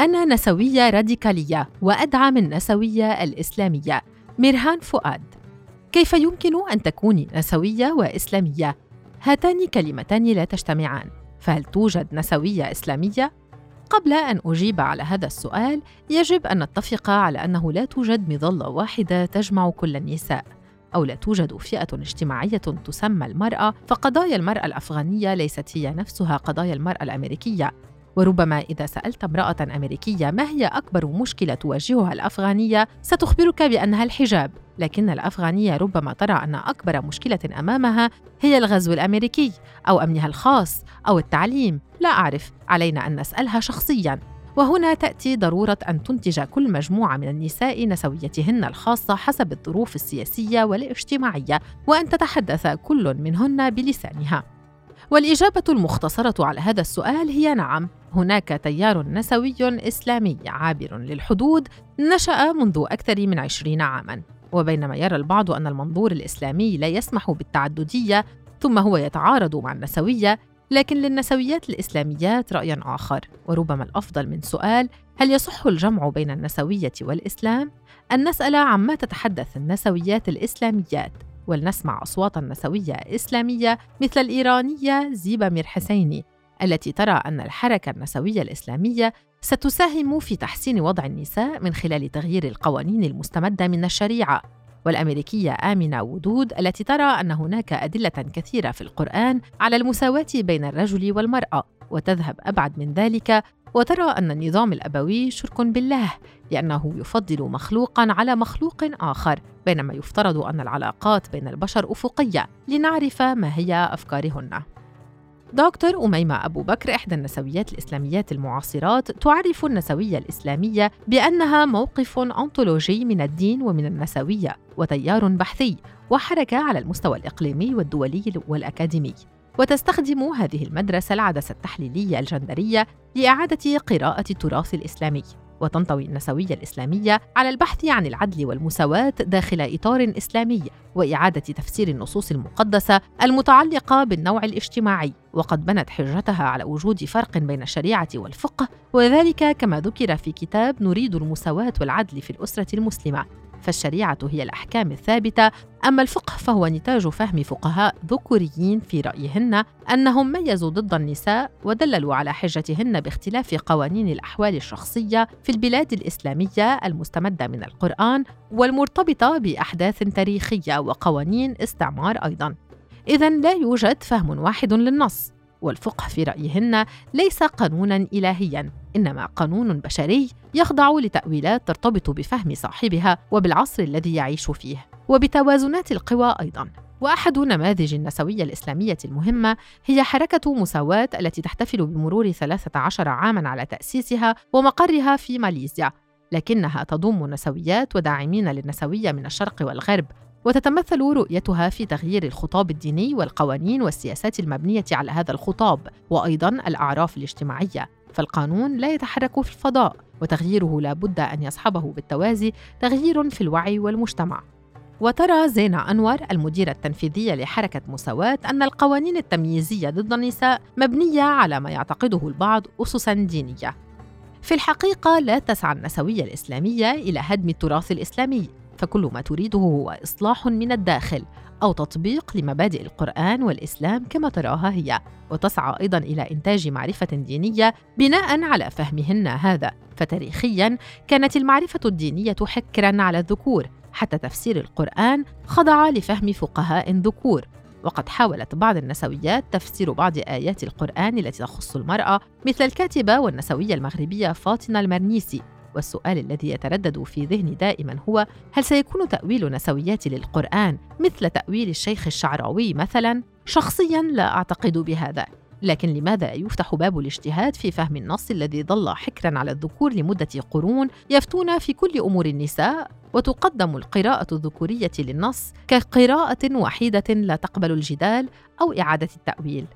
أنا نسوية راديكالية وأدعم النسوية الإسلامية ميرهان فؤاد كيف يمكن أن تكوني نسوية وإسلامية؟ هاتان كلمتان لا تجتمعان فهل توجد نسوية إسلامية؟ قبل أن أجيب على هذا السؤال يجب أن نتفق على أنه لا توجد مظلة واحدة تجمع كل النساء أو لا توجد فئة اجتماعية تسمى المرأة فقضايا المرأة الأفغانية ليست هي نفسها قضايا المرأة الأمريكية وربما إذا سألت امرأة أمريكية ما هي أكبر مشكلة تواجهها الأفغانية ستخبرك بأنها الحجاب. لكن الأفغانية ربما ترى أن أكبر مشكلة أمامها هي الغزو الأمريكي أو أمنها الخاص أو التعليم. لا أعرف علينا أن نسألها شخصياً. وهنا تأتي ضرورة أن تنتج كل مجموعة من النساء نسويتهن الخاصة حسب الظروف السياسية والاجتماعية وأن تتحدث كل منهن بلسانها. والإجابة المختصرة على هذا السؤال هي نعم هناك تيار نسوي إسلامي عابر للحدود نشأ منذ أكثر من عشرين عاماً. وبينما يرى البعض أن المنظور الإسلامي لا يسمح بالتعددية ثم هو يتعارض مع النسوية لكن للنسويات الإسلاميات رأي آخر. وربما الأفضل من سؤال هل يصح الجمع بين النسوية والإسلام؟ أن نسأل عما تتحدث النسويات الإسلاميات. ولنسمع أصواتا نسوية إسلامية مثل الإيرانية زيبة مير حسيني التي ترى أن الحركة النسوية الإسلامية ستساهم في تحسين وضع النساء من خلال تغيير القوانين المستمدة من الشريعة. والأمريكية آمنة ودود التي ترى أن هناك أدلة كثيرة في القرآن على المساواة بين الرجل والمرأة وتذهب أبعد من ذلك وترى أن النظام الأبوي شرك بالله لأنه يفضل مخلوقا على مخلوق آخر بينما يفترض أن العلاقات بين البشر أفقية لنعرف ما هي أفكارهن. دكتور أميمة أبو بكر إحدى النسويات الإسلاميات المعاصرات تعرف النسوية الإسلامية بأنها موقف أنطولوجي من الدين ومن النسوية وتيار بحثي وحركة على المستوى الإقليمي والدولي والأكاديمي. وتستخدم هذه المدرسة العدسة التحليلية الجندرية لإعادة قراءة التراث الإسلامي وتنطوي النسوية الإسلامية على البحث عن العدل والمساواة داخل إطار إسلامي وإعادة تفسير النصوص المقدسة المتعلقة بالنوع الاجتماعي وقد بنت حجتها على وجود فرق بين الشريعة والفقه وذلك كما ذكر في كتاب نريد المساواة والعدل في الأسرة المسلمة. فالشريعة هي الأحكام الثابتة. أما الفقه فهو نتاج فهم فقهاء ذكوريين في رأيهن أنهم ميزوا ضد النساء ودللوا على حجتهن باختلاف قوانين الأحوال الشخصية في البلاد الإسلامية المستمدة من القرآن والمرتبطة بأحداث تاريخية وقوانين استعمار أيضاً. إذا لا يوجد فهم واحد للنص. والفقه في رأيهن ليس قانونا إلهيا إنما قانون بشري يخضع لتأويلات ترتبط بفهم صاحبها وبالعصر الذي يعيش فيه وبتوازنات القوى أيضا. وأحد نماذج النسوية الإسلامية المهمة هي حركة مساواه التي تحتفل بمرور 13 عاما على تأسيسها ومقرها في ماليزيا لكنها تضم نسويات وداعمين للنسوية من الشرق والغرب وتتمثل رؤيتها في تغيير الخطاب الديني والقوانين والسياسات المبنية على هذا الخطاب وأيضا الأعراف الاجتماعية. فالقانون لا يتحرك في الفضاء وتغييره لا بد أن يصحبه بالتوازي تغيير في الوعي والمجتمع. وترى زينة أنور المديرة التنفيذية لحركة مساواة أن القوانين التمييزية ضد النساء مبنية على ما يعتقده البعض أسساً دينية. في الحقيقة لا تسعى النسوية الإسلامية إلى هدم التراث الإسلامي، فكل ما تريده هو إصلاح من الداخل أو تطبيق لمبادئ القرآن والإسلام كما تراها هي، وتسعى أيضا إلى إنتاج معرفة دينية بناء على فهمهن هذا، فتاريخيا كانت المعرفة الدينية حكرا على الذكور، حتى تفسير القرآن خضع لفهم فقهاء ذكور، وقد حاولت بعض النسويات تفسير بعض آيات القرآن التي تخص المرأة مثل الكاتبة والنسوية المغربية فاطمة المرنيسي. والسؤال الذي يتردد في ذهني دائما هو هل سيكون تأويل نسويات للقرآن مثل تأويل الشيخ الشعراوي مثلا؟ شخصيا لا أعتقد بهذا. لكن لماذا يفتح باب الاجتهاد في فهم النص الذي ظل حكرا على الذكور لمدة قرون يفتون في كل أمور النساء؟ وتقدم القراءة الذكورية للنص كقراءة وحيدة لا تقبل الجدال أو إعادة التأويل.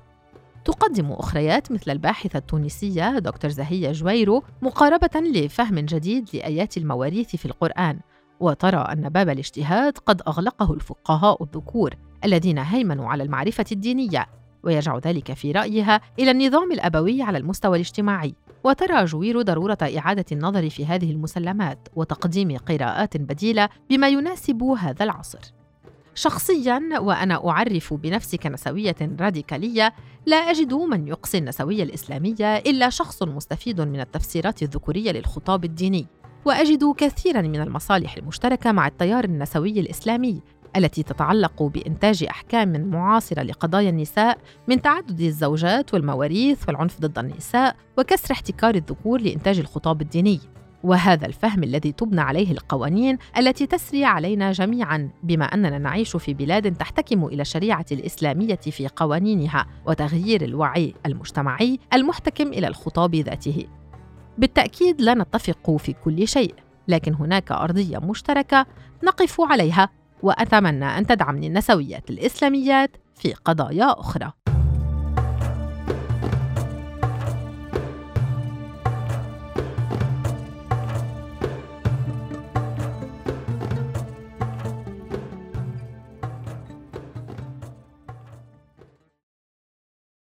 تقدم أخريات مثل الباحثة التونسية دكتور زهية جويرو مقاربة لفهم جديد لآيات المواريث في القرآن وترى أن باب الاجتهاد قد أغلقه الفقهاء الذكور الذين هيمنوا على المعرفة الدينية ويرجع ذلك في رأيها إلى النظام الأبوي على المستوى الاجتماعي. وترى جويرو ضرورة إعادة النظر في هذه المسلمات وتقديم قراءات بديلة بما يناسب هذا العصر. شخصيا وأنا أعرف بنفسي كنسويه راديكالية لا أجد من يقصي النسوية الإسلامية إلا شخص مستفيد من التفسيرات الذكورية للخطاب الديني. وأجد كثيرا من المصالح المشتركة مع التيار النسوي الإسلامي التي تتعلق بإنتاج أحكام معاصرة لقضايا النساء من تعدد الزوجات والمواريث والعنف ضد النساء وكسر احتكار الذكور لإنتاج الخطاب الديني. وهذا الفهم الذي تبنى عليه القوانين التي تسري علينا جميعا بما أننا نعيش في بلاد تحتكم إلى الشريعة الإسلامية في قوانينها وتغيير الوعي المجتمعي المحتكم إلى الخطاب ذاته. بالتأكيد لا نتفق في كل شيء لكن هناك أرضية مشتركة نقف عليها وأتمنى أن تدعمني النسويات الإسلاميات في قضايا أخرى.